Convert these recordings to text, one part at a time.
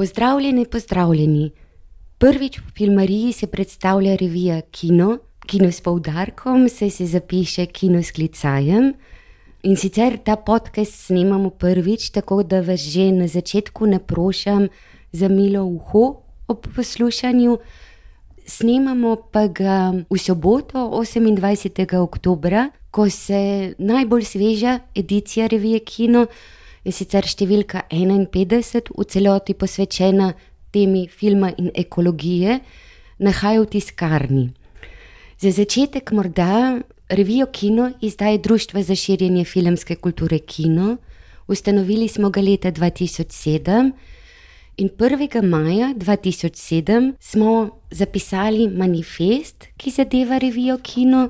Pozdravljeni, pozdravljeni. Prvič v filmariji se predstavlja revija Kino, Kino s poudarkom, se se zapiše Kino s klicajem. In sicer ta podcast snemamo prvič, tako da vas že na začetku naprošam za milo uho ob poslušanju. Snemamo pa ga v soboto, 28. oktober, ko se najbolj sveža edicija revije Kino in sicer številka 51, v celoti posvečena temi filma in ekologije, nahaja v tiskarni. Za začetek morda revijo Kino izdaje Društvo za širjenje filmske kulture Kino. Ustanovili smo ga leta 2007 in 1. maja 2007 smo zapisali manifest, ki zadeva revijo Kino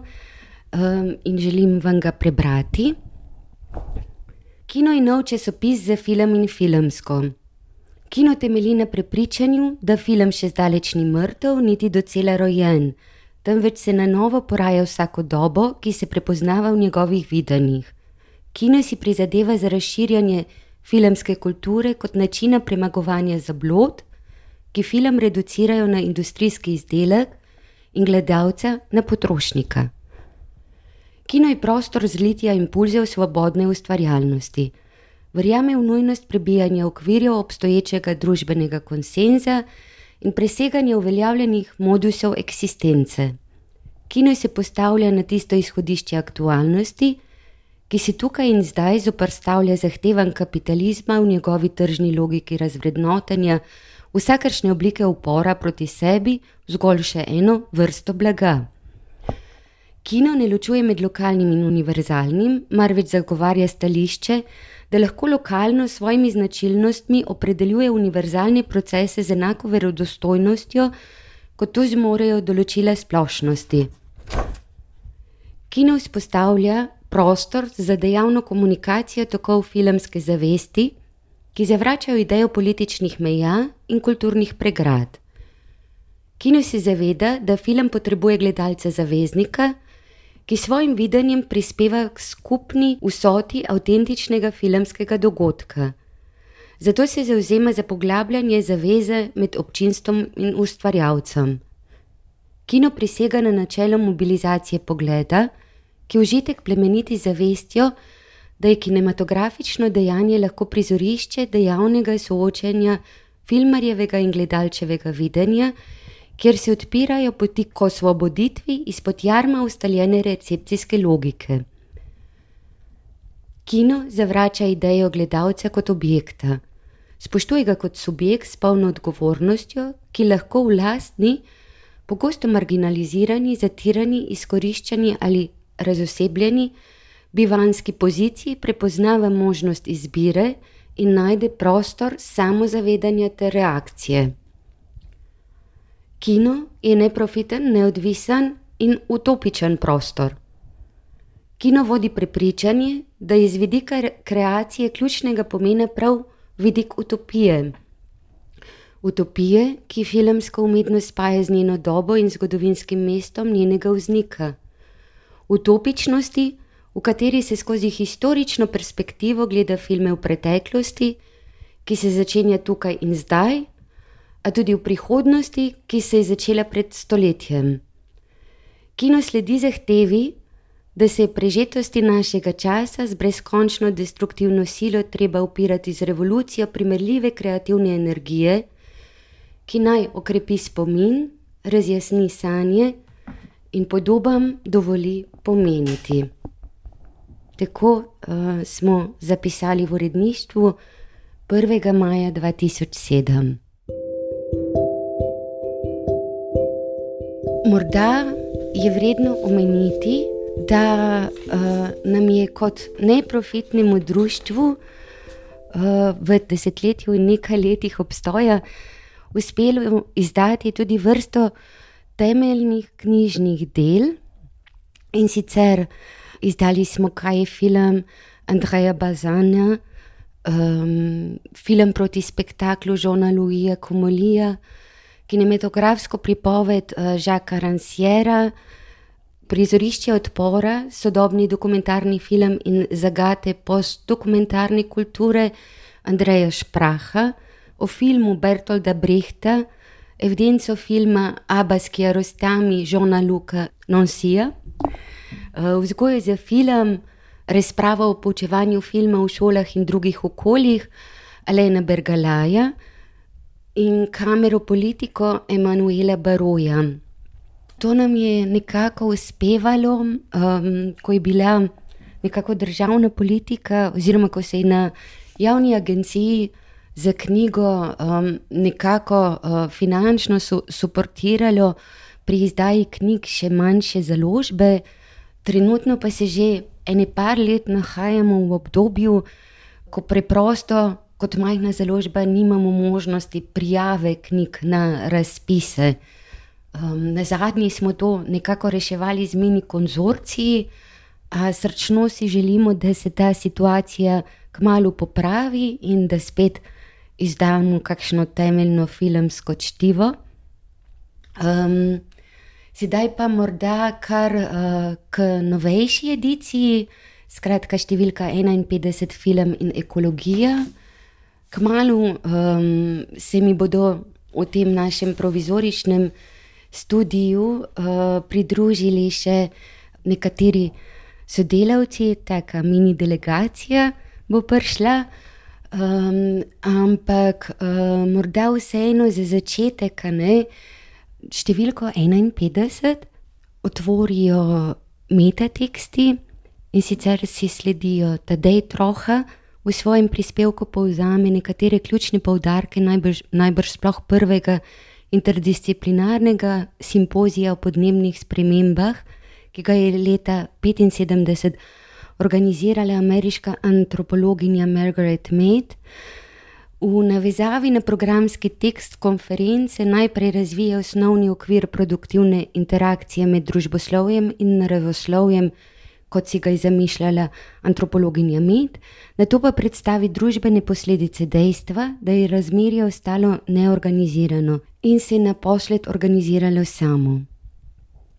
um, in želim vam ga prebrati. Kino je nov časopis za film in filmsko. Kino temelji na prepričanju, da film še zdaleč ni mrtev, niti docela rojen, temveč se na novo poraja vsako dobo, ki se prepoznava v njegovih videnjih. Kino si prizadeva za razširjanje filmske kulture kot načina premagovanja zablod, ki film reducirajo na industrijski izdelek in gledalca na potrošnika. Kino je prostor zlitja impulzov svobodne ustvarjalnosti. Verjame v nujnost prebijanja okvirjev obstoječega družbenega konsenza in preseganja uveljavljenih modusov eksistence. Kino se postavlja na tisto izhodišče aktualnosti, ki si tukaj in zdaj zoprstavlja zahtevan kapitalizma v njegovi tržni logiki razvrednotenja vsakršne oblike upora proti sebi, zgolj še eno vrsto blaga. Kino ne ločuje med lokalnim in univerzalnim, marveč zagovarja stališče, da lahko lokalno s svojimi značilnostmi opredeljuje univerzalne procese z enako verodostojnostjo, kot to zmorejo določila splošnosti. Kino vzpostavlja prostor za dejavno komunikacijo tokov filmske zavesti, ki zavračajo idejo političnih meja in kulturnih pregrad. Kino se zaveda, da film potrebuje gledalca zaveznika, ki svojim videnjem prispeva k skupni vsoti avtentičnega filmskega dogodka. Zato se zauzema za poglabljanje zaveze med občinstvom in ustvarjalcem. Kino prisega na načelo mobilizacije pogleda, ki užitek plemeniti zavestjo, da je kinematografično dejanje lahko prizorišče dejavnega soočenja filmarjevega in gledalčevega videnja kjer se odpirajo poti k osvoboditvi izpod jarma ustaljene recepcijske logike. Kino zavrača idejo gledalca kot objekta, spoštuje ga kot subjekt s polno odgovornostjo, ki lahko v lastni, pogosto marginalizirani, zatirani, izkoriščani ali razosebljeni bivanski poziciji prepoznava možnost izbire in najde prostor samozavedanja ter reakcije. Kino je neprofiten, neodvisen in utopičen prostor. Kino vodi prepričanje, da je z vidika kreacije ključnega pomena prav vidik utopije. Utopije, ki filmsko umetnost spaja z njeno dobo in zgodovinskim mestom njenega vznika. Utopičnosti, v kateri se skozi historično perspektivo gleda filme v preteklosti, ki se začenja tukaj in zdaj, a tudi v prihodnosti, ki se je začela pred stoletjem. Kino sledi zahtevi, da se je prežetosti našega časa z brezkončno destruktivno silo treba upirati z revolucijo primerljive kreativne energije, ki naj okrepi spomin, razjasni sanje in podobam dovoli pomeniti. Tako uh, smo zapisali v uredništvu 1. maja 2007. Morda je vredno omeniti, da uh, nam je kot neprofitnemu društvu uh, v desetletju in nekaj letih obstoja uspelo izdati tudi vrsto temeljnih knjižnih del. In sicer izdali smo kaj je film Andreja Bazana, um, film proti spektaklu Žona Louisa Comolija kinematografsko pripoved Žaka eh, Ranciera, prizorišče odpora, sodobni dokumentarni film in zagate postdokumentarne kulture Andreja Špraha, o filmu Bertolda Brehta, evidenco filma Abbas Kiarostami, Žona Luka Nonsija, vzgojo za film, razpravo o poučevanju filma v šolah in drugih okoljih, Alena Bergalaja in kamero politiko Emanuela Baroja. To nam je nekako uspevalo, um, ko je bila nekako državna politika, oziroma ko se je na javni agenciji za knjigo um, nekako uh, finančno suportiralo pri izdaji knjig še manjše založbe, trenutno pa se že ene par let nahajamo v obdobju, ko preprosto kot majhna založba nimamo možnosti prijave knjig na razpise. Um, na zadnji smo to nekako reševali z mini konzorciji, a srčno si želimo, da se ta situacija kmalo popravi in da spet izdamo kakšno temeljno filmsko čtivo. Um, sedaj pa morda kar uh, k novejši ediciji, skratka številka 51, film in ekologija. Kmalo um, se mi bodo v tem našem provizoričnem studiu uh, pridružili še nekateri sodelavci, taka mini delegacija bo prišla. Um, ampak uh, morda vseeno za začetek, ne, številko 51 otvorijo metateksti in sicer si sledijo Tadej Troha v svojem prispevku povzame nekatere ključne poudarke, najbrž, najbrž sploh prvega interdisciplinarnega simpozija o podnebnih spremembah, ki ga je leta 1975 organizirala ameriška antropologinja Margaret Mead. V navezavi na programski tekst konference najprej razvija osnovni okvir produktivne interakcije med družboslovjem in naravoslovjem kot si ga je zamišljala antropologinja Med, na to pa predstavi družbene posledice dejstva, da je razmerje ostalo neorganizirano in se je naposled organiziralo samo.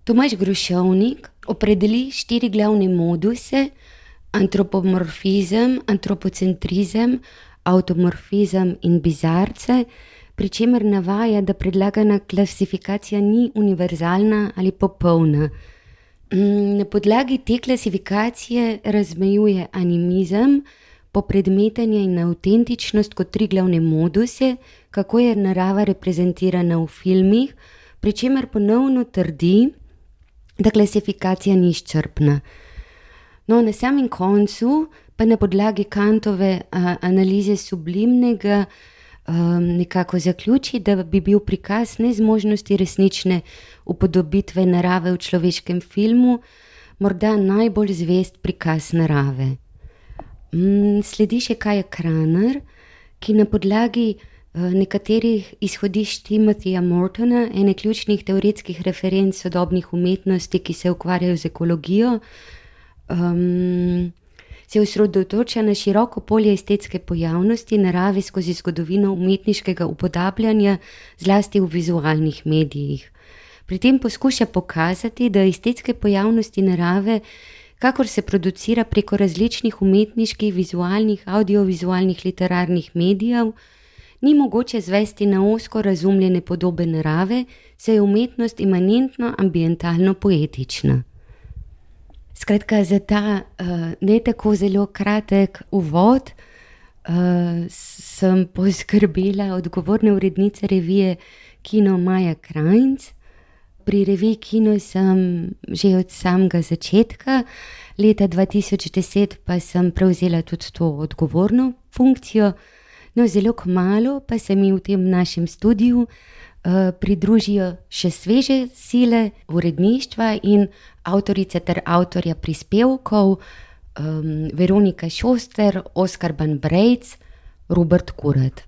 Tomaš Grušovnik opredeli štiri glavne moduse: antropomorfizem, antropocentrizem, avtomorfizem in bizarce. Pri čemer navaja, da predlagana klasifikacija ni univerzalna ali popolna, na podlagi te klasifikacije razmejuje animizem, popredmetenje in avtentičnost kot tri glavne moduse, kako je narava reprezentirana v filmih, pri čemer ponovno trdi, da klasifikacija ni izčrpna. No, na samem koncu pa na podlagi kantove a, analize sublimnega um, nekako zaključi, da bi bil prikaz nezmožnosti resnične upodobitve narave v človeškem filmu morda najbolj zvest prikaz narave. Um, sledi še kaj Kraner, ki na podlagi uh, nekaterih izhodišč Timotheja Mortona, ene ključnih teoretskih referenc sodobnih umetnosti, ki se ukvarjajo z ekologijo, um, se osredotoča na široko polje estetske pojavnosti narave skozi zgodovino umetniškega upodabljanja, zlasti v vizualnih medijih. Pri tem poskuša pokazati, da estetske pojavnosti narave, kakor se producira preko različnih umetniških, vizualnih, audiovizualnih, literarnih medijev, ni mogoče zvesti na osko razumljene podobe narave, saj je umetnost imanentno ambientalno poetična. Skratka, za ta uh, ne tako zelo kratek uvod uh, sem poskrbela odgovorne urednice revije Kino Maja Krajnc. Pri reviji Kino sem že od samega začetka, leta 2010 pa sem prevzela tudi to odgovorno funkcijo. No, zelo malo pa se mi v tem našem studiu pridružijo še sveže sile uredništva in avtorice ter avtorja prispevkov um, Veronika Šoster, Oskar Banbrejc, Robert Kuret.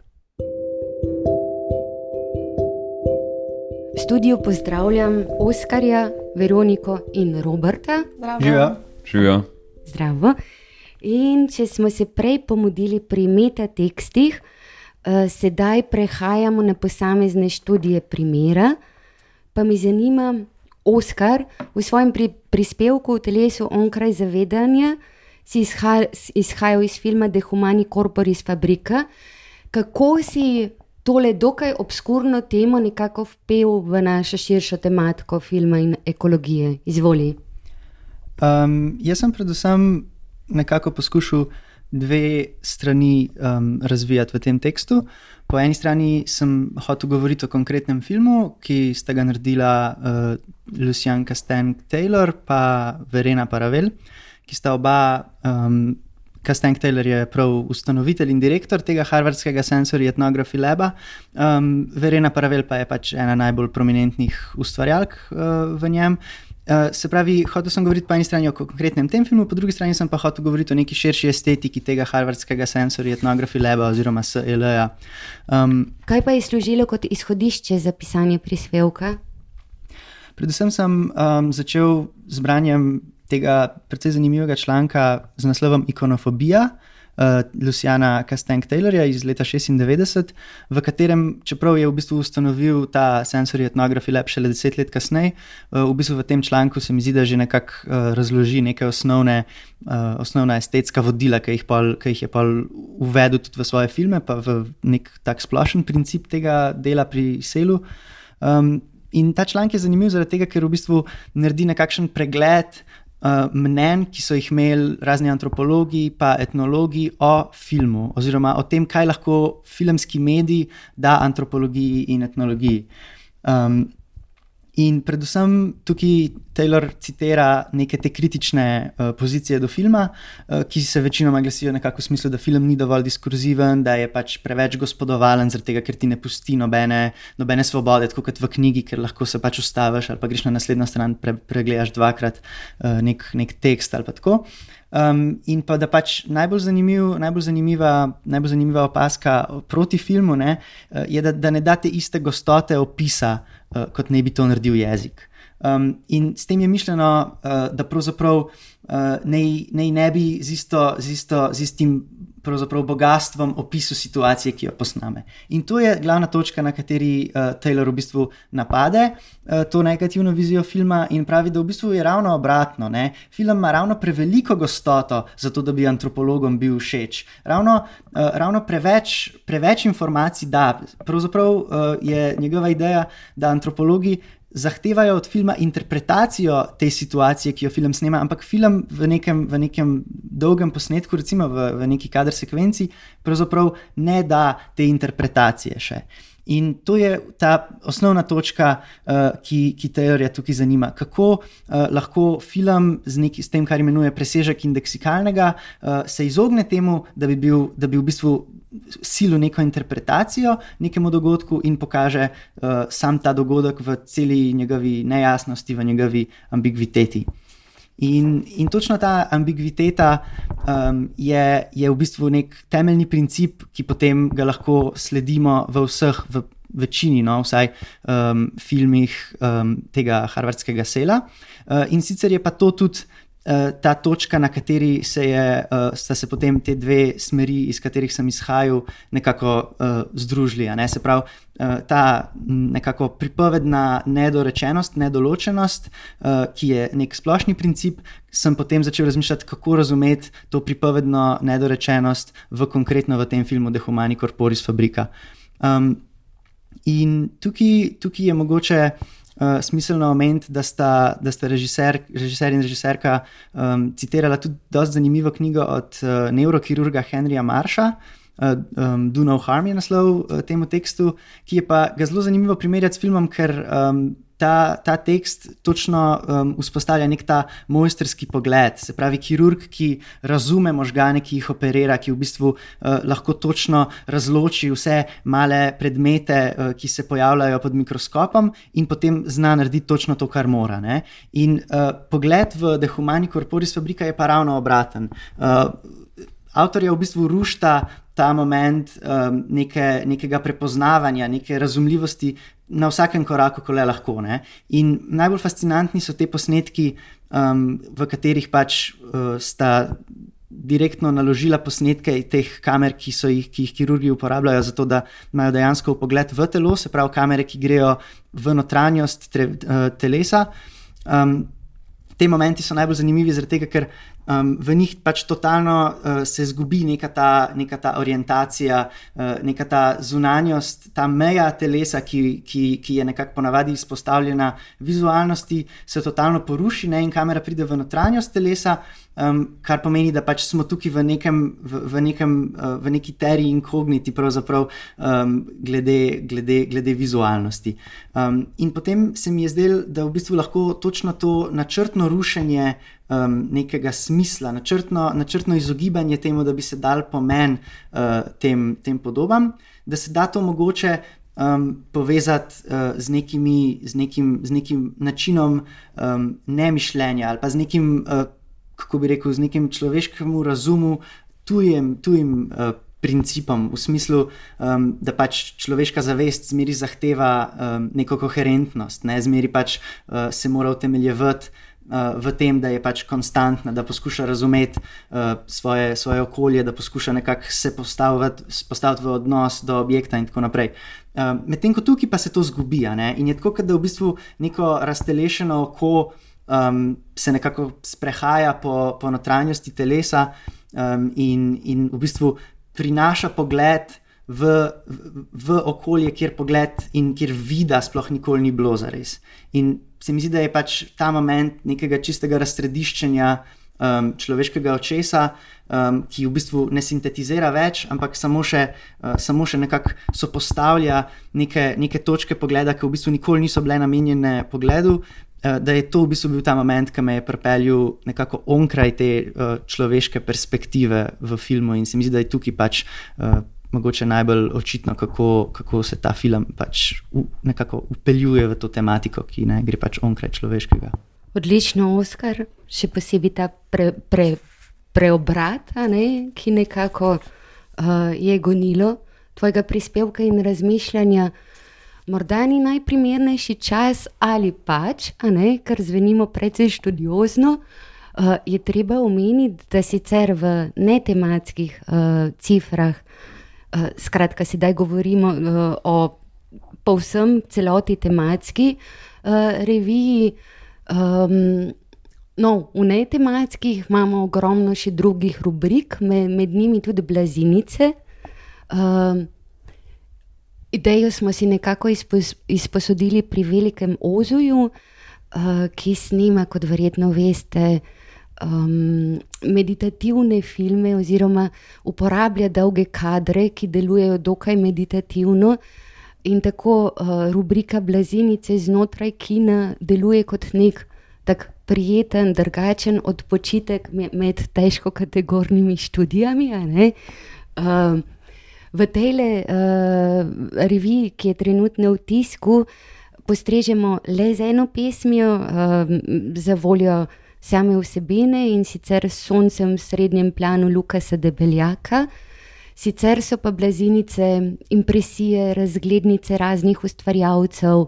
V studiu pozdravljam Oskarja, Veroniko in Roberta. Živijo. Živijo. Zdravo. In če smo se prej pomudili pri metatekstih, sedaj prehajamo na posamezne študije primera. Pa me zanima, Oskar v svojem pri, prispevku v telesu onkraj zavedanja si izhajal iz filma Dehumani Corporis Fabrika. Kako si tole dokaj obskurno temo nekako vpel v našo širšo tematiko filma in ekologije. Izvoli. Um, jaz sem predvsem nekako poskušal dve strani um, razvijati v tem tekstu. Po eni strani sem hotel govoriti o konkretnem filmu, ki sta ga naredila uh, Lucian Castank Taylor in Verena Paravel, ki sta oba. Um, Castank Taylor je prav ustanovitelj in direktor tega Harvardskega Sensory Ethnography Laba, um, Verena Paravel pa je pač ena najbolj prominentnih ustvarjalk uh, v njem. Uh, se pravi, hotel sem govoriti po eni strani o konkretnem tem filmu, po drugi strani pa hotel govoriti o neki širši estetiki tega Harvardskega Sensory Ethnography Laba oziroma SLA. Um, Kaj pa je služilo kot izhodišče za pisanje prispevka? Predvsem sem um, začel z branjem tega precej zanimivega članka z naslovom Ikonofobija uh, Luciana Castank Taylorja iz leta 96, v katerem, čeprav je v bistvu ustanovil ta Sensory Ethnography Lab šele deset let kasneje, uh, v bistvu v tem članku se mi zdi, da že nekako uh, razloži neke osnovne, uh, osnovna estetska vodila, ki jih, pol, ki jih je pa uvedel tudi v svoje filme, pa v nek tak splošen princip tega dela pri selu. Um, In ta članek je zanimiv zaradi tega, ker v bistvu naredi nekakšen pregled uh, mnen, ki so jih imeli razni antropologi in etnologi o filmu, oziroma o tem, kaj lahko filmski medij da antropologiji in etnologiji. Um, In predvsem tukaj Taylor citira neke te kritične uh, pozicije do filma, uh, ki se večinoma glasijo nekako v smislu, da film ni dovolj diskurziven, da je pač preveč gospodovalen, tega, ker ti ne pusti nobene, nobene svobode, tako kot v knjigi, ker lahko se pač ustaviš ali pa greš na naslednjo stran, pre, pregledaš dvakrat uh, nek, nek tekst ali pa tako. Um, in pa da pač najbolj, zanimiv, najbolj, zanimiva, najbolj zanimiva opaska proti filmu ne, je, da, da ne date iste gostote opisa uh, kot ne bi to naredil jezik. Um, in s tem je mišljeno, uh, da pravzaprav uh, naj ne bi z, isto, z, isto, z istim bogatstvom opisal situacije, ki jo posname. In to je glavna točka, na kateri uh, Taylor v bistvu napade uh, to negativno vizijo filma in pravi, da v bistvu je ravno obratno. Ne? Film ima ravno preveliko gostoto, zato da bi antropologom bil všeč. Ravno, uh, ravno preveč, preveč informacij da. Pravzaprav uh, je njegova ideja, da antropologi zahtevajo od filma interpretacijo te situacije, ki jo film snema, ampak film v nekem, v nekem dolgem posnetku, recimo v, v neki kader sekvenci, pravzaprav ne da te interpretacije še. In to je ta osnovna točka, uh, ki, ki teorija tukaj zanima. Kako uh, lahko film z, neki, z tem, kar imenuje presežek indeksikalnega, uh, se izogne temu, da bi, bil, da bi v bistvu silo neko interpretacijo nekemu dogodku in pokaže uh, sam ta dogodek v celi njegovi nejasnosti, v njegovi ambiguiteti. In, in točno ta ambiguiteta um, je, je v bistvu nek temeljni princip, ki potem ga lahko sledimo v vseh, v večini, no, vsaj um, filmih um, tega harvardskega sela. Uh, in sicer je pa to tudi. Eh, ta točka, na kateri se je, uh, sta se potem te dve smeri, iz katerih sem izhajal, nekako uh, združili. Ne? Se pravi, uh, ta nekako pripovedna nedorečenost, nedoločenost, uh, ki je nek splošni princip, sem potem začel razmišljati, kako razumeti to pripovedno nedorečenost v konkretno v tem filmu The Humani Corporis Fabrika. Um, in tukaj, tukaj je mogoče uh, smiselno omeniti, da sta, da sta režiser, režiser in režiserka um, citirala tudi zelo zanimivo knjigo od uh, neurokirurga Henrija Marša. Uh, um, Do No Harm je naslov uh, temu tekstu, ki je pa ga zelo zanimivo primerjati s filmom, ker um, ta, ta tekst točno um, vzpostavlja nek ta mojsterski pogled. Se pravi, kirurg, ki razume možgane, ki jih operira, ki v bistvu uh, lahko točno razloči vse male predmete, uh, ki se pojavljajo pod mikroskopom, in potem zna narediti točno to, kar mora. Ne? In uh, pogled v Dehumani Corporis Fabrika je pa ravno obraten. Uh, Avtor je v bistvu rušta ta moment um, neke, nekega prepoznavanja, neke razumljivosti na vsakem koraku, ko le lahko. Ne? In najbolj fascinantni so te posnetki, um, v katerih pač uh, sta direktno naložila posnetke teh kamer, ki, jih, ki jih kirurgi uporabljajo, zato da imajo dejansko pogled v telo, se pravi, kamere, ki grejo v notranjost tre, uh, telesa. Um, Te momenti so najbolj zanimivi, tega, ker um, v njih pač totalno uh, se zgubi neka ta, neka ta orientacija, uh, neka ta zunanjost, ta meja telesa, ki, ki, ki je nekako ponavadi izpostavljena vizualnosti, se totalno poruši ne? in kamera pride v notranjost telesa. Um, kar pomeni, da pač smo tukaj v, nekem, v, v, nekem, uh, v neki teriji inkogniti, pravzaprav um, glede, glede, glede vizualnosti. Um, in potem se mi je zdelo, da v bistvu lahko točno to načrtno rušenje um, nekega smisla, načrtno, načrtno izogibanje temu, da bi se dal pomen uh, tem, tem podobam, da se da to mogoče. Um, povezati uh, z, nekimi, z, nekim, z nekim načinom um, nemišljenja ali pa z nekim uh, kako bi rekel, z nekim človeškim razumom, tujim, tujim uh, principom, v smislu, um, da pač človeška zavest zmeri zahteva um, neko koherentnost, ne zmeri pač uh, se mora utemeljevati. Uh, v tem, da je pač konstantna, da poskuša razumeti uh, svoje, svoje okolje, da poskuša nekako se postaviti, postaviti v odnos do objekta, in tako naprej. Uh, Medtem ko tukaj pa se to zgubi, in je tako, da v bistvu neko raztelešeno oko uh, um, se nekako sprehaja po, po notranjosti telesa um, in, in v bistvu prinaša pogled v, v, v okolje, kjer pogled in kjer vida sploh nikoli ni bilo za res. In se mi zdi, da je pač ta moment nekega čistega razsrediščenja um, človeškega očesa. Um, ki v bistvu ne sintetizira več, ampak samo še, uh, samo še nekako sopostavlja neke, neke točke pogleda, ki v bistvu nikoli niso bile namenjene pogledu, Eh, da je to v bistvu bil ta moment, ki me je pripeljal nekako onkraj te uh, človeške perspektive v filmu. In se mi zdi, da je tukaj pač uh, mogoče najbolj očitno, kako, kako se ta film pač u, nekako upeljuje v to tematiko, ki ne gre pač onkraj človeškega. Odlično, Oskar, še posebej ta pre, pre, preobrat, ne, ki nekako uh, je gonilo tvojega prispevka in razmišljanja morda ni najprimernejši čas ali pač, ne, ker zvenimo precej študiozno. Uh, je treba omeniti, da sicer v netematskih uh, cifrah, uh, skratka, sedaj govorimo uh, o povsem celoti tematski uh, reviji. Um, no, v netematskih imamo ogromno še drugih rubrik, med, med njimi tudi blazinice. Uh, Idejo smo si nekako izpos, izposodili pri velikem Ozuju, uh, ki snima, kot verjetno veste, um, meditativne filme oziroma uporablja dolge kadre, ki delujejo dokaj meditativno. In tako uh, rubrika Blazinice znotraj kina deluje kot nek tak prijeten, drugačen odpočitek med težko kategornimi študijami v tej uh, reviji, ki je trenutno v tisku, postrežemo le z eno pesmijo uh, za voljo same vsebine in sicer s soncem v srednjem planu Lukasa Debeljaka. Sicer so pa blazinice, impresije, razglednice raznih ustvarjalcev.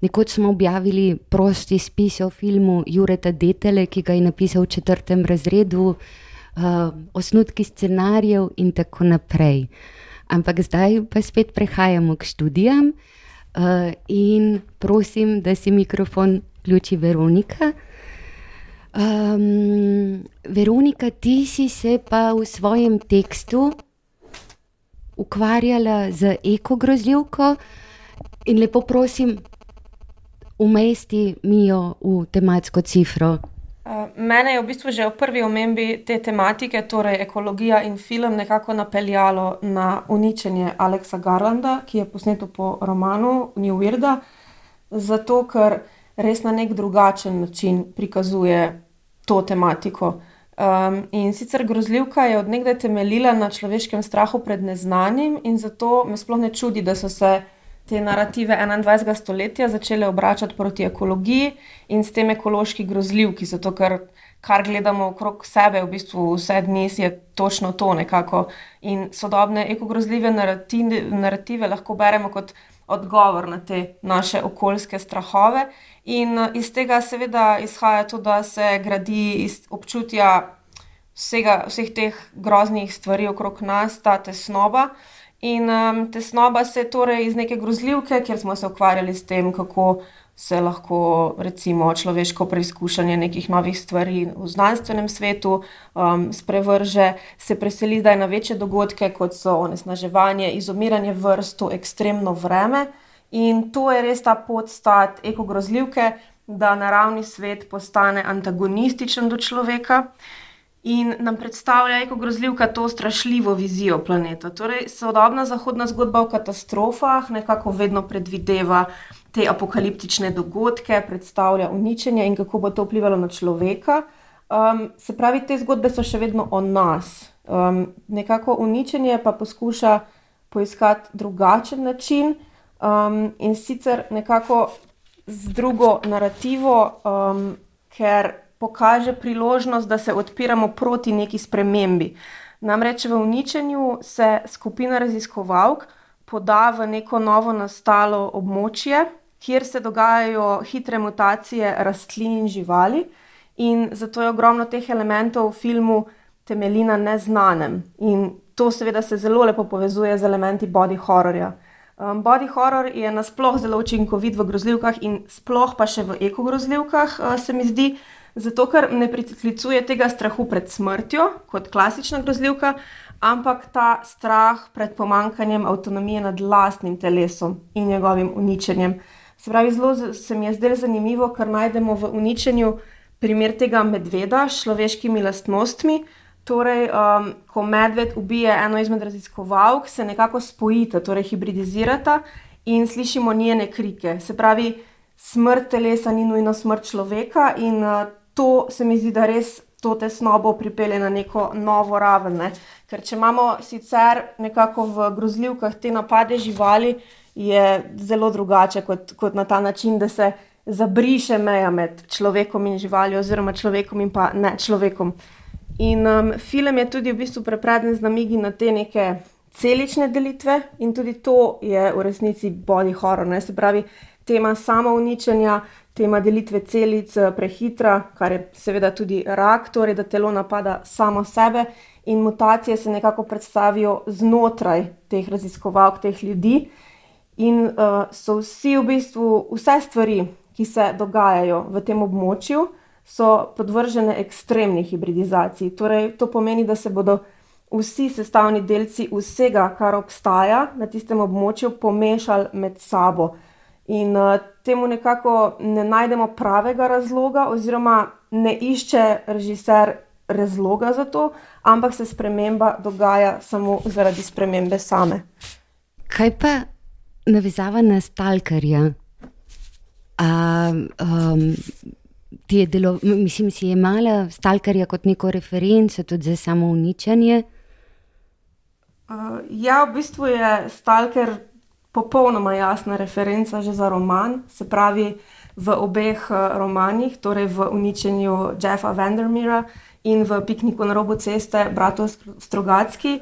Nekoč smo objavili prosti spis o filmu Jureta Detele, ki ga je napisal v četrtem razredu, uh, osnutki scenarijev in tako naprej. Ampak zdaj pa spet prehajamo k študijam uh, in prosim, da si mikrofon vključi Veronika. Um, Veronika, ti si se pa v svojem tekstu ukvarjala z ekogrozljivko in lepo prosim, umesti mi jo v tematsko cifro. Mene je v bistvu že v prvi omembi te tematike, torej ekologija in film, nekako napeljalo na uničenje Aleksa Garlanda, ki je posneto po romanu New Weird, zato ker res na nek drugačen način prikazuje to tematiko. Um, in sicer grozljivka je odnegdaj temeljila na človeškem strahu pred neznanim, in zato me sploh ne čudi, da so se te narative 21. stoletja začele obračati proti ekologiji in s tem ekološki grozljivki, zato ker kar gledamo okrog sebe, v bistvu vse dni je točno to nekako. In sodobne ekogrozljive narative, narative lahko beremo kot odgovor na te naše okoljske strahove. In iz tega seveda izhaja to, da se gradi iz občutja vsega, vseh teh groznih stvari okrog nas, ta tesnoba. In um, tesnoba se je torej iz neke grozljivke, kjer smo se ukvarjali s tem, kako se lahko recimo človeško preizkušanje nekih novih stvari v znanstvenem svetu um, sprevrže, se preseli zdaj na večje dogodke, kot so onesnaževanje, izumiranje vrst, ekstremno vreme. In to je res ta podstat ekogrozljivke, da naravni svet postane antagonističen do človeka in nam predstavlja ekogrozljivka to strašljivo vizijo planeta. Torej, sodobna zahodna zgodba o katastrofah nekako vedno predvideva te apokaliptične dogodke, predstavlja uničenje in kako bo to vplivalo na človeka. Um, se pravi, te zgodbe so še vedno o nas. Um, nekako uničenje pa poskuša poiskati drugačen način um, in sicer nekako z drugo narativo, um, ker pokaže priložnost, da se odpiramo proti neki spremembi. Namreč v uničenju se skupina raziskovalk poda v neko novo nastalo območje, kjer se dogajajo hitre mutacije rastlin in živali, in zato je ogromno teh elementov v filmu temelji na neznanem. In to seveda se zelo lepo povezuje z elementi body horrorja. Um, body horror je nasplošno zelo učinkovit v grozljivkah in sploh pa še v ekogrozljivkah, uh, se mi zdi, zato ker ne priklicuje tega strahu pred smrtjo kot klasična grozljivka, ampak ta strah pred pomankanjem avtonomije nad lastnim telesom in njegovim uničenjem. Se pravi, zelo se mi je zdelo zanimivo, ker najdemo v uničenju primer tega medveda s človeškimi lastnostmi. Torej, um, ko medved ubije eno izmed raziskovalk, se nekako spojita, torej hibridizirata in slišimo njene krike. Se pravi, smrt telesa ni nujno smrt človeka, in uh, to se mi zdi, da res to tesnobo pripelje na neko novo raven. Ne? Ker če imamo sicer nekako v grozljivkah te napade živali, je zelo drugače kot, kot na ta način, da se zabriše meja med človekom in živaljo, oziroma človekom in pa ne človekom. In um, film je tudi v bistvu prepreden z namigi na te neke celične delitve, in tudi to je v resnici body horror. Ne? Se pravi, tema samouničenja, tema delitve celic eh, prehitra, kar je seveda tudi rak, torej da telo napada samo sebe, in mutacije se nekako predstavijo znotraj teh raziskovalk, teh ljudi. In uh, so vsi v bistvu vse stvari, ki se dogajajo v tem območju so podvržene ekstremni hibridizaciji. Torej, to pomeni, da se bodo vsi sestavni delci vsega, kar obstaja na tistem območju, pomešali med sabo. In uh, temu nekako ne najdemo pravega razloga, oziroma ne išče režiser razloga za to, ampak se sprememba dogaja samo zaradi spremembe same. Kaj pa navezava na stalkarja? Um, um, ti je delo, mislim, si je mala stalkarja kot neko referenco tudi za samo uničenje? Uh, ja, v bistvu je stalker popolnoma jasna referenca že za roman, se pravi v obeh uh, romanih, torej v uničenju Jeffa Vandermeera in v pikniku na robu ceste Bratov Strogatski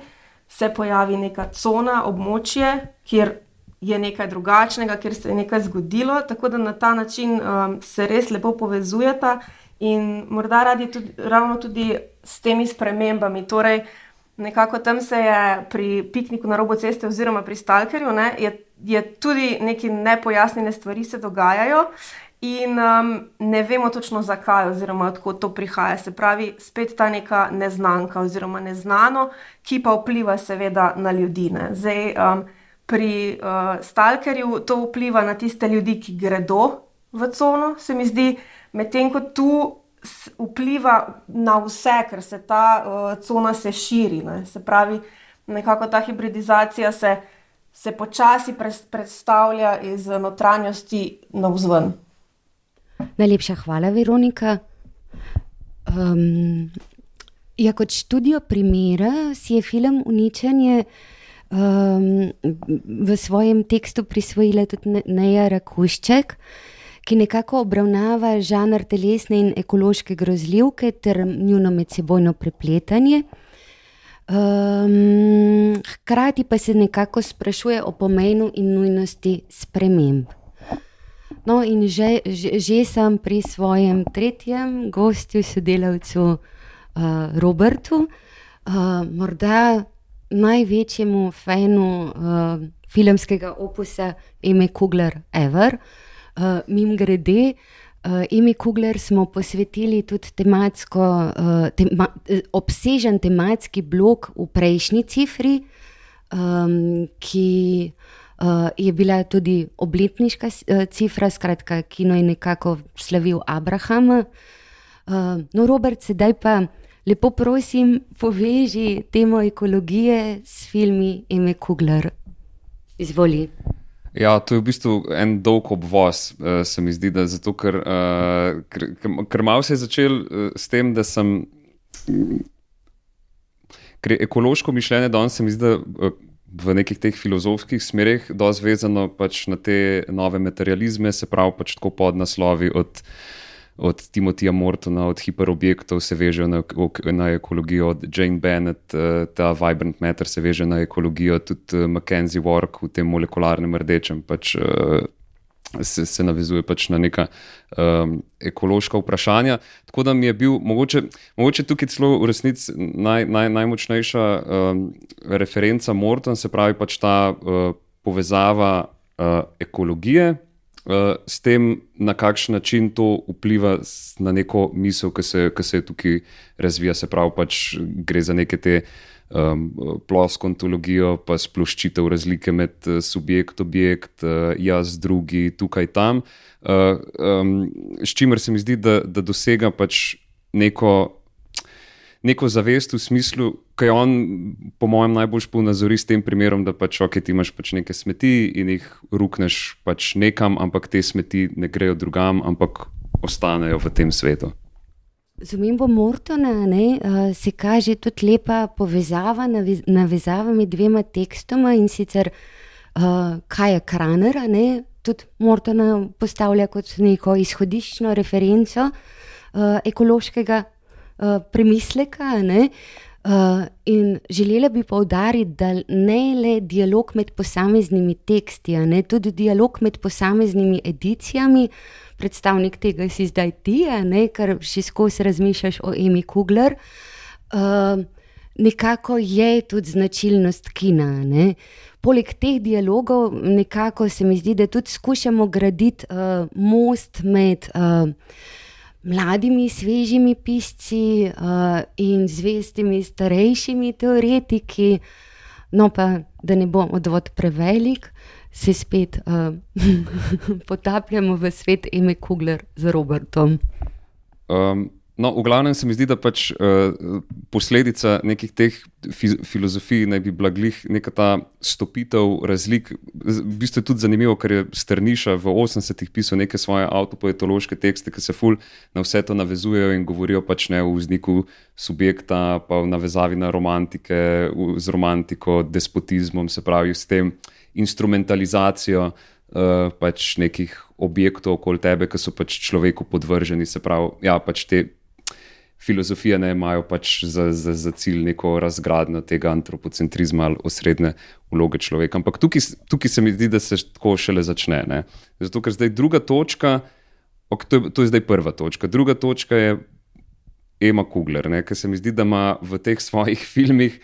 se pojavi neka cona, območje, kjer je nekaj drugačnega, ker se je nekaj zgodilo, tako da na ta način um, se res lepo povezujeta in morda radi tudi, ravno tudi s temi spremembami. Torej, nekako tam se je pri pikniku na robu ceste, oziroma pri Stalkerju, ne, je, je tudi neki nepojasnjene stvari se dogajajo. In um, ne vemo točno zakaj, oziroma odkot to prihaja. Se pravi, spet ta neka neznanka, oziroma neznano, ki pa vpliva, seveda, na ljudi. Zdaj, um, pri uh, stalkerju to vpliva na tiste ljudi, ki gredo v cono, se mi zdi, medtem ko tu vpliva na vse, ker se ta uh, cona se širi. Ne. Se pravi, nekako ta hibridizacija se, se počasi predstavlja iz notranjosti na vzven. Najlepša hvala, Veronika. Um, ja, kot študijo primera si je film Uničenje um, v svojem tekstu prisvojila tudi Neja Rakušček, ki nekako obravnava žanr telesne in ekološke grozljivke ter njuno medsebojno prepletanje. Um, hkrati pa se nekako sprašuje o pomenu in nujnosti sprememb. No, in že, že, že sem pri svojem tretjem gostju, sodelavcu uh, Robertu. Uh, morda največjemu fanu uh, filmskega opusa Eme Kugler Ever. Uh, Mim grede, uh, Eme Kugler smo posvetili tudi tematsko, uh, tema, obsežen tematski blok v prejšnji cifri, um, ki uh, je bila tudi obletniška uh, cifra, skratka, kino je nekako slavil Abrahama. Uh, no, Robert, sedaj pa lepo prosim, poveži temo ekologije s filmi Eme Kugler. Izvoli. Ja, to je v bistvu en dolg obvoz, uh, se mi zdi, da zato, ker, uh, ker, ker malo se je začel uh, s tem, da sem. Ker ekološko mišljenje danes, se mi zdi, da uh, v nekih teh filozofskih smerih, dosti vezano pač na te nove materializme, se pravi, pač tako pod naslovi od, od Timotija Mortona, od hiperobjektov, se vežejo na, na ekologijo, od Jane Bennett, eh, ta Vibrant Matter se veže na ekologijo, tudi eh, Mackenzie Work v tem molekularnem rdečem. Pač, eh, se, se navezuje pač na neka um, ekološka vprašanja. Tako da mi je bil mogoče, mogoče tukaj celo v resnici naj, naj, najmočnejša um, referenca Morton, se pravi pač ta uh, povezava uh, ekologije. Uh, s tem, na kakšen način to vpliva na neko misel, ki se, ki se tukaj razvija, se pravi, pač gre za neke te um, plosko ontologijo, pa sploščitev razlike med uh, subjekt, objekt, uh, jaz, drugi, tukaj, tam. Uh, um, s čimer se mi zdi, da, da dosega pač neko. Neko zavest v smislu, ki je on, po mojem, najbolj ponazori s tem primerom, da pač, okay, ti imaš pač neke smeti in jih rukneš pač nekam, ampak te smeti ne grejo drugam, ampak ostanejo v tem svetu. Z omembo Mortona ne, uh, se kaže tudi lepa povezava, navezava med dvema tekstoma in sicer uh, kaj je Kraner, ne, tudi Mortona postavlja kot neko izhodiščno referenco uh, ekološkega uh, premisleka. Ne, uh, in želela bi poudariti, da ne le dialog med posameznimi teksti, ne tudi dialog med posameznimi edicijami predstavnik tega si zdaj ti, ne, ker še skozi razmišljaš o Emi Kugler. Uh, nekako je tudi značilnost kina. Ne. Poleg teh dialogov, nekako se mi zdi, da tudi skušamo graditi uh, most med uh, mladimi, svežimi pisci uh, in zvestimi, starejšimi teoretiki. No, pa da ne bom odvod prevelik, se spet uh, potapljamo v svet Eme Kugler z Robertom. Um, no, v glavnem se mi zdi, da pač uh, posledica nekih teh fi filozofij naj bi bila glih neka ta stopitev razlik. V bistvu je tudi zanimivo, ker je Strniša v 80-ih pisal neke svoje avtopoetološke tekste, ki se ful na vse to navezujejo in govorijo pač ne o vzniku subjekta, pa v navezavi na romantike, z romantiko, despotizmom, se pravi s tem instrumentalizacijo uh, pač nekih objektov okoli tebe, ki so pač človeku podvrženi. Se pravi, ja, pač te filozofije ne imajo pač za, za, za cilj neko razgradnjo tega antropocentrizma ali osrednje vloge človeka. Ampak tukaj, tukaj se mi zdi, da se tako šele začne. Ne? Zato, ker zdaj druga točka, ok, to, je, to je zdaj prva točka. Druga točka je. Ema Kugler, ki se mi zdi, da ima v teh svojih filmih,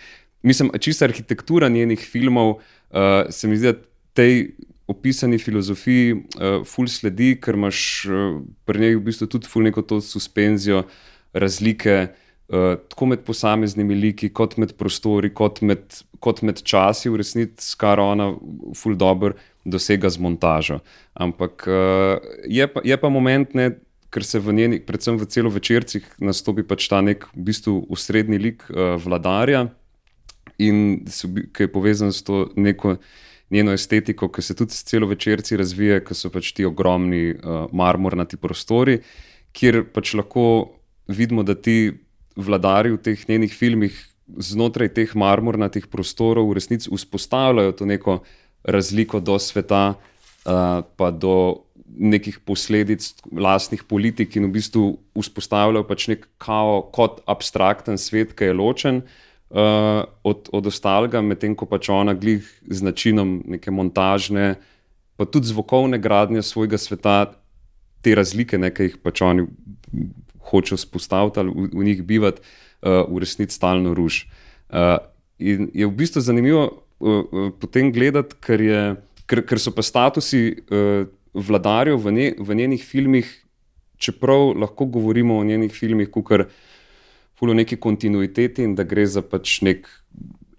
mislim, čisto arhitektura njenih filmov, uh, uh, se mi zdi, da tej opisani filozofiji uh, ful sledi, ker imaš uh, pri njej v bistvu tudi ful neko to suspenzijo razlike. Uh, tako med posameznimi liki, kot med prostori, kot med, kot med časi, v resnici, kar ona, ful dobro, dosega z montažo. Ampak uh, je, pa, je pa moment, ne, ker se v njeni, predvsem v celo večercih, nastopi pač ta nek v bistvu usrednji lik uh, vladarja, in ki je povezan s to neko njeno estetiko, ki se tudi celo večerci razvija, ki so pač ti ogromni uh, marmornati prostori, kjer pač lahko vidimo, da ti vladari v teh njenih filmih znotraj teh marmornatih prostorov v resnici vzpostavljajo to neko razliko do sveta, uh, pa do nekih posledic lastnih politik in v bistvu vzpostavljajo pač nek kao kot abstrakten svet, ki je ločen uh, od, od ostalega, medtem ko pač ona glih z načinom neke montažne, pa tudi zvokovne gradnje svojega sveta, te razlike, ki jih pač oni hočejo spostaviti ali v, v njih bivati, uh, v resnici stalno ruši. Uh, in je v bistvu zanimivo uh, uh, potem gledati, ker, je, ker, ker so pa statusi uh, vladarjev v, ne, v njenih filmih, čeprav lahko govorimo o njenih filmih, kot v neki kontinuiteti in da gre za pač nek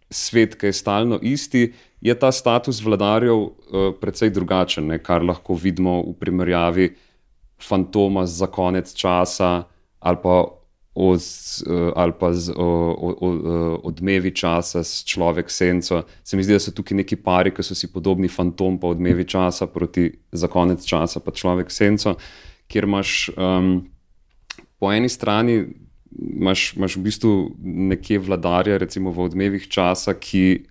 svet, ki je stalno isti, je ta status vladarjev uh, precej drugačen, ne, kar lahko vidimo v primerjavi fantoma za konec časa ali pa, od, uh, ali pa z, uh, od, od, odmevi časa s človek senco. Se mi zdi, da so tukaj neki pari, ki so si podobni fantom, pa odmevi časa proti za konec časa, pa človek senco, kjer imaš um, po eni strani imaš, imaš v bistvu nekje vladarja, recimo v odmevih časa, ki,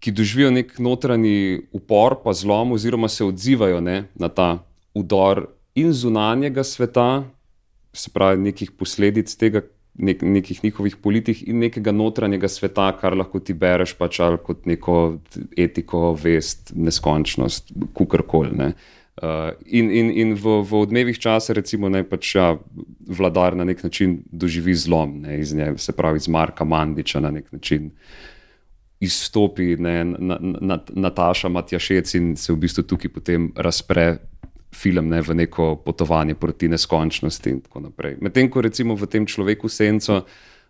ki doživijo nek notranji upor, pa zlom, oziroma se odzivajo ne, na ta udor in zunanjega sveta, se pravi, nekih posledic tega. Nek, nekih njihovih politik in nekega notranjega sveta, kar lahko ti bereš, pač ali kot neko etiko, vest, neskončnost, kukorkoli. Ne. Uh, in in, in v, v odmevih časa, recimo, naj pač ja, vladar na nek način doživi zlom, ne, iz nje, se pravi, iz Marka Mandiča na nek način izstopi ne, na, na, Nataša Matjašec in se v bistvu tukaj potem razpre film ne, v neko potovanje proti neskončnosti in tako naprej. Medtem ko recimo v tem človeku senco.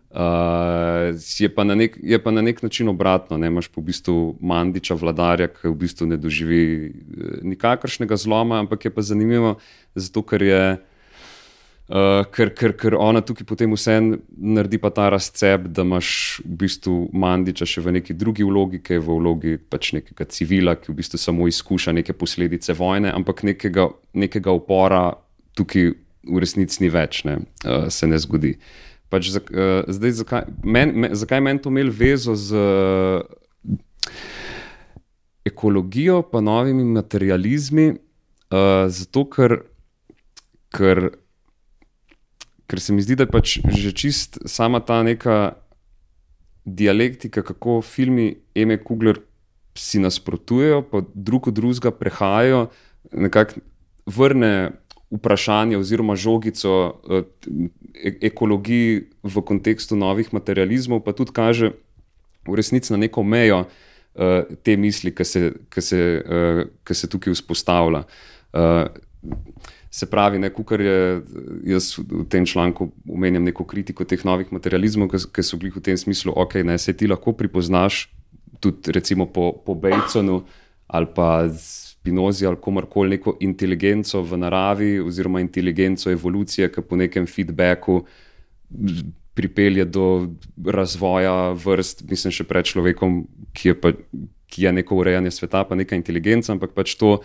Uh, je, pa nek, je pa na nek način obratno. Ne? Imáš po v bistvu Mandiča, vladarja, ki v bistvu ne doživi eh, nikakršnega zloma, ampak je pa zanimivo, zato ker je. Uh, ker, ker, ker ona tukaj potem vseeno naredi pa ta razcep, da imaš v bistvu Mandiča še v neki drugi vlogi, ki je v vlogi pač nekega civila, ki v bistvu samo izkuša neke posledice vojne, ampak nekega, nekega upora tukaj v resnici ni več, ne, uh, se ne zgodi. Pač, uh, zdaj, zakaj meni men, men to imelo vezo z uh, ekologijo, pa novimi materializmi? Uh, zato, ker, ker, ker se mi zdi, da je pač že čist sama ta neka dialektika, kako filmi Eme Kugler si nasprotujejo, pa drug od drugega prehajajo, nekako vrne vprašanje oziroma žogico uh, ekologiji v kontekstu novih materializmov, pa tudi kaže v resnici na neko mejo uh, te misli, ki se, se, uh, se tukaj vzpostavlja. Se pravi, ne, kar je jaz v tem članku omenjam neko kritiko teh novih materializmov, ki so bili v tem smislu, da okay, se ti lahko pripoznaš tudi recimo po, po Bejconu ali pa Spinozi ali komorkoli neko inteligenco v naravi, oziroma inteligenco evolucije, ki po nekem feedbacku pripelje do razvoja vrst, mislim, še pred človekom, ki je, pa, ki je neko urejanje sveta, pa neka inteligenca, ampak pač to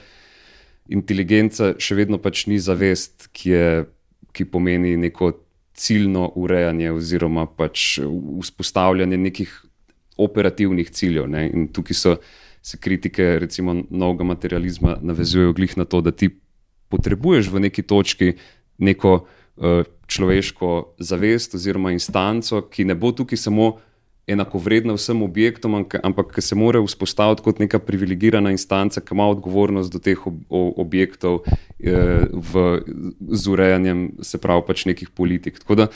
inteligenca še vedno pač ni zavest, ki, je, ki pomeni neko ciljno urejanje oziroma pač vzpostavljanje nekih operativnih ciljev. Ne? In tukaj so se kritike, recimo, novega materializma navezujejo glih na to, da ti potrebuješ v neki točki neko uh, človeško zavest oziroma instanco, ki ne bo tukaj samo enako vredna vsem objektom, ampak se mora vzpostaviti kot neka privilegirana instanca, ki ima odgovornost do teh ob, objektov uh, v, z urejanjem, se pravi, pač nekih politik. Tako da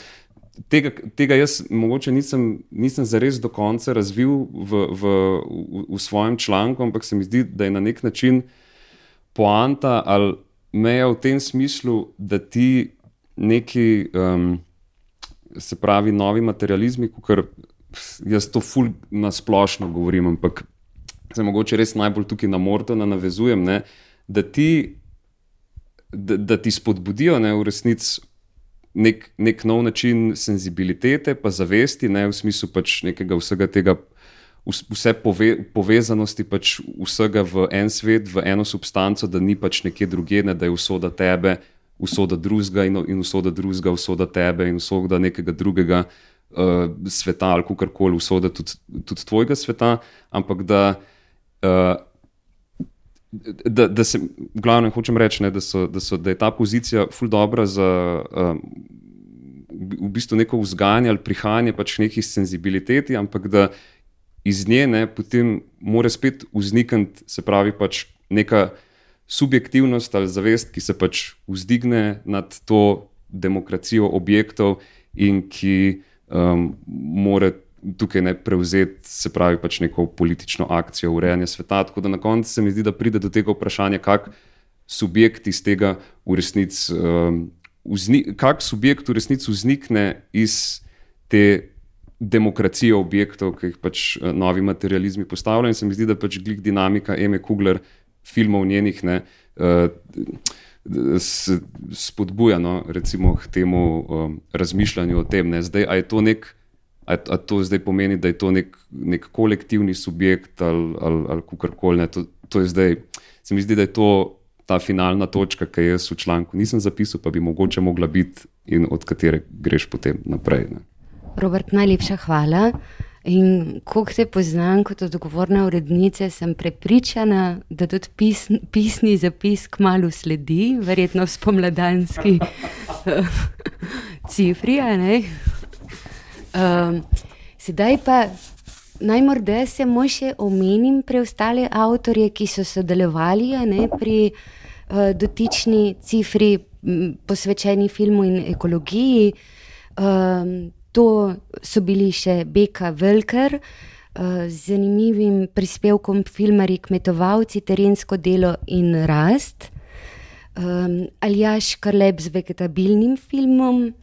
tega, tega jaz mogoče nisem, nisem zares do konca razvil v, v, v, v svojem članku, ampak se mi zdi, da je na nek način poanta ali meja v tem smislu, da ti neki, um, se pravi, novi materializmi, ker jaz to ful na splošno govorim, ampak se mogoče res najbolj tukaj na Mortona navezujem, ne, da ti. Da, da ti spodbudijo ne, v resnici nek, nek nov način senzibilitete, pa zavesti, ne v smislu pač nekega vsega tega, vse pove, povezanosti pač vsega v en svet, v eno substanco, da ni pač nekje druge, ne, da je usoda tebe, usoda drugega in, in usoda drugega, usoda tebe in usoda nekega drugega uh, sveta ali karkoli, usoda tudi, tudi tvojega sveta, ampak da. Uh, Da, da se, v glavnem, hočem reči, ne, da, so, da, so, da je ta pozicija ful dobro za um, v bistvu neko vzgajanje ali prihajanje pač nekih senzibiliteti, ampak da iz nje ne, potem mora spet vznikniti, se pravi, pač neka subjektivnost ali zavest, ki se pač vzdigne nad to demokracijo objektov in ki um, more tukaj ne prevzeti, se pravi, pač neko politično akcijo urejanja sveta. Tako da na koncu se mi zdi, da pride do tega vprašanja, kak subjekt iz tega v resnici, um, kak subjekt v resnici vznikne iz te demokracije objektov, ki jih pač eh, novi materializmi postavljajo. In se mi zdi, da pač glik dinamika Eme Kugler, filmov njenih, ne. Uh, Spodbuja no, k temu um, razmišljanju o tem, da je to nek ali to zdaj pomeni, da je to nek, nek kolektivni subjekt ali, ali, ali karkoli. To, to je zdaj, se mi zdi, da je to ta finalna točka, ki jaz v članku nisem zapisal, pa bi mogoče mogla biti in od katere greš potem naprej. Ne. Robert, najlepša hvala. In ko te poznam kot odgovorna urednica, sem prepričana, da tudi pis, pisni zapis kmalo sledi, verjetno spomladanski cifri. Um, sedaj pa naj morda samo še omenim preostale avtorje, ki so sodelovali ne, pri uh, dotični cifri, m, posvečeni filmu in ekologiji. Um, to so bili še Beka Velker. Z zanimivim prispevkom filmari Kmetovalci, terensko delo in rast, um, Aljaš Karleb z vegetabilnim filmom,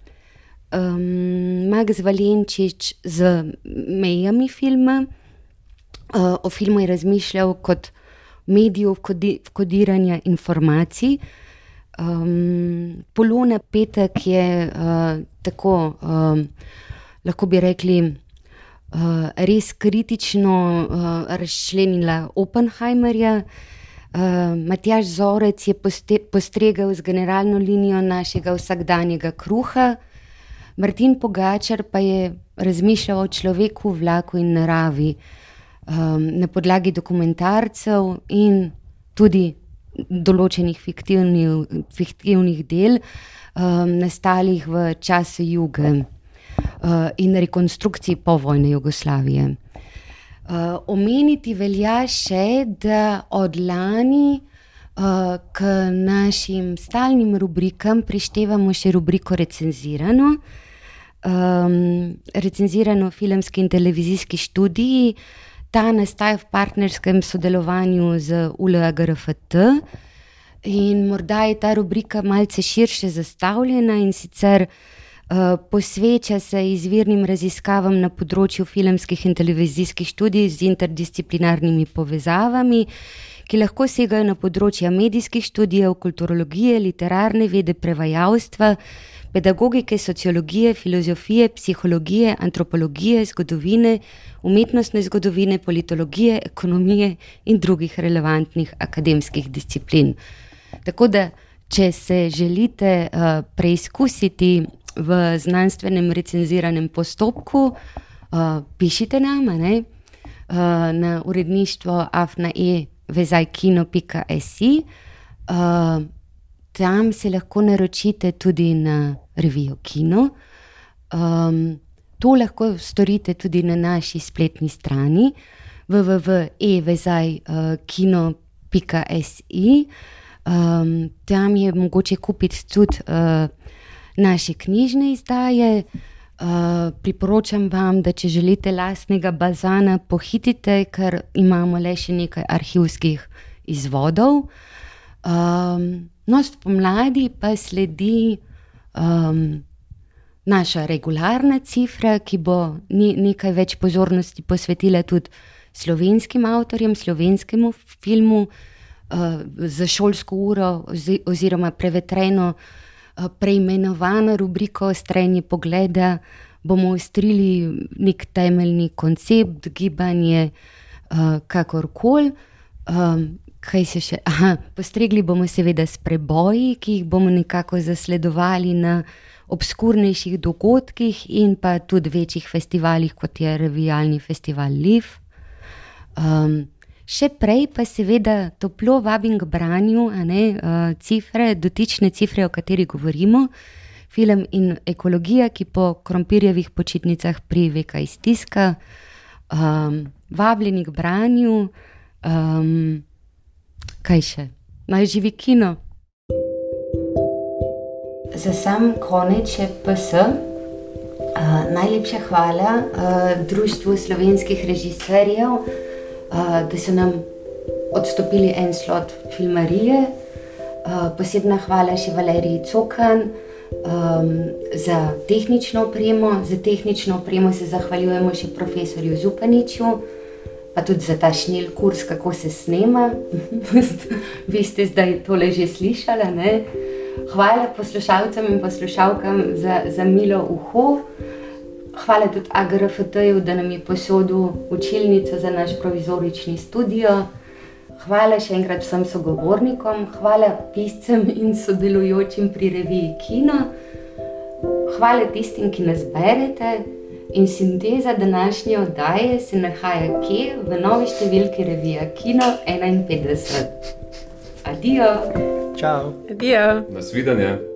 um, Max Valenčič z mejami filma. Uh, o filmu je razmišljal kot mediju kodiranja informacij. Um, Polona Petek je uh, tako, um, lahko bi rekli, uh, res kritično uh, razčlenila Oppenheimerja. Uh, Matjaš Zorec je postregel z generalno linijo našega vsakdanjega kruha, Martin Pogačar pa je razmišljal o človeku, vlaku in naravi um, na podlagi dokumentarcev in tudi določenih fiktivnih, fiktivnih del, um, nastalih v času juge uh, in rekonstrukciji povojne Jugoslavije. Uh, omeniti velja še, da od lani uh, k našim stalnim rubrikam prištevamo še rubriko Recenzirano um, recenzirano filmski in televizijski študiji. Ta nastaja v partnerskem sodelovanju z ULAGRFT. In morda je ta rubrika malce širše zastavljena in sicer uh, posveča se izvirnim raziskavam na področju filmskih in televizijskih študij z interdisciplinarnimi povezavami, ki lahko segajo na področja medijskih študijev, kulturologije, literarne vede, prevajalstva pedagogike, sociologije, filozofije, psihologije, antropologije, zgodovine, umetnostne zgodovine, politologije, ekonomije in drugih relevantnih akademskih disciplin. Tako da, če se želite uh, preizkusiti v znanstvenem recenziranem postopku, uh, pišite nam uh, na uredništvo afnae.vezajkino.si. Uh, tam se lahko naročite tudi na revijo Kino. Um, to lahko storite tudi na naši spletni strani www.evezaj.kino.si. Um, tam je mogoče kupiti tudi uh, naše knjižne izdaje. Uh, priporočam vam, da če želite lastnega bazana, pohitite, ker imamo le še nekaj arhivskih izvodov. Um, no, spomladi pa sledi um, naša regularna cifra, ki bo ne, nekaj več pozornosti posvetila tudi slovenskim avtorjem, slovenskemu filmu uh, za šolsko uro, oziroma prevetreno, uh, preimenovano rubriko Strenje pogleda. Bomo ustrili nek temeljni koncept, gibanje, uh, kakorkoli. Um, kaj se še? Aha, postregli bomo seveda s preboji, ki jih bomo nekako zasledovali na obskurnejših dogodkih in pa tudi večjih festivalih, kot je Revijalni festival Liv. Um, še prej pa seveda toplo vabim k branju ne, uh, cifre, dotične cifre, o kateri govorimo. Film in ekologija, ki po krompirjevih počitnicah pri Veka iztiska, um, vabljeni k branju. Um, kaj še, naj živi kino. Za sam konec je PS. Uh, Uh, najlepša hvala uh, Društvu slovenskih režiserjev, uh, da so nam odstopili en slot filmarije. Uh, posebna hvala še Valeriji Cokan um, za tehnično opremo. Za tehnično opremo se zahvaljujemo še profesorju Zupaniču, pa tudi za ta šnil kurs, kako se snema. Vi ste zdaj tole že slišali. Ne? Hvala poslušalcem in poslušalkam za, za milo uho. Hvala tudi AGRFT-ju, da nam je posodil učilnico za naš provizorični studio. Hvala še enkrat vsem sogovornikom, hvala piscem in sodelujočim pri reviji Kino. Hvala tistim, ki nas berete. In sinteza današnje oddaje se nahaja kje v novi številki revije Kino 51. Adijo! Čau! Adijo! Nasvidenje!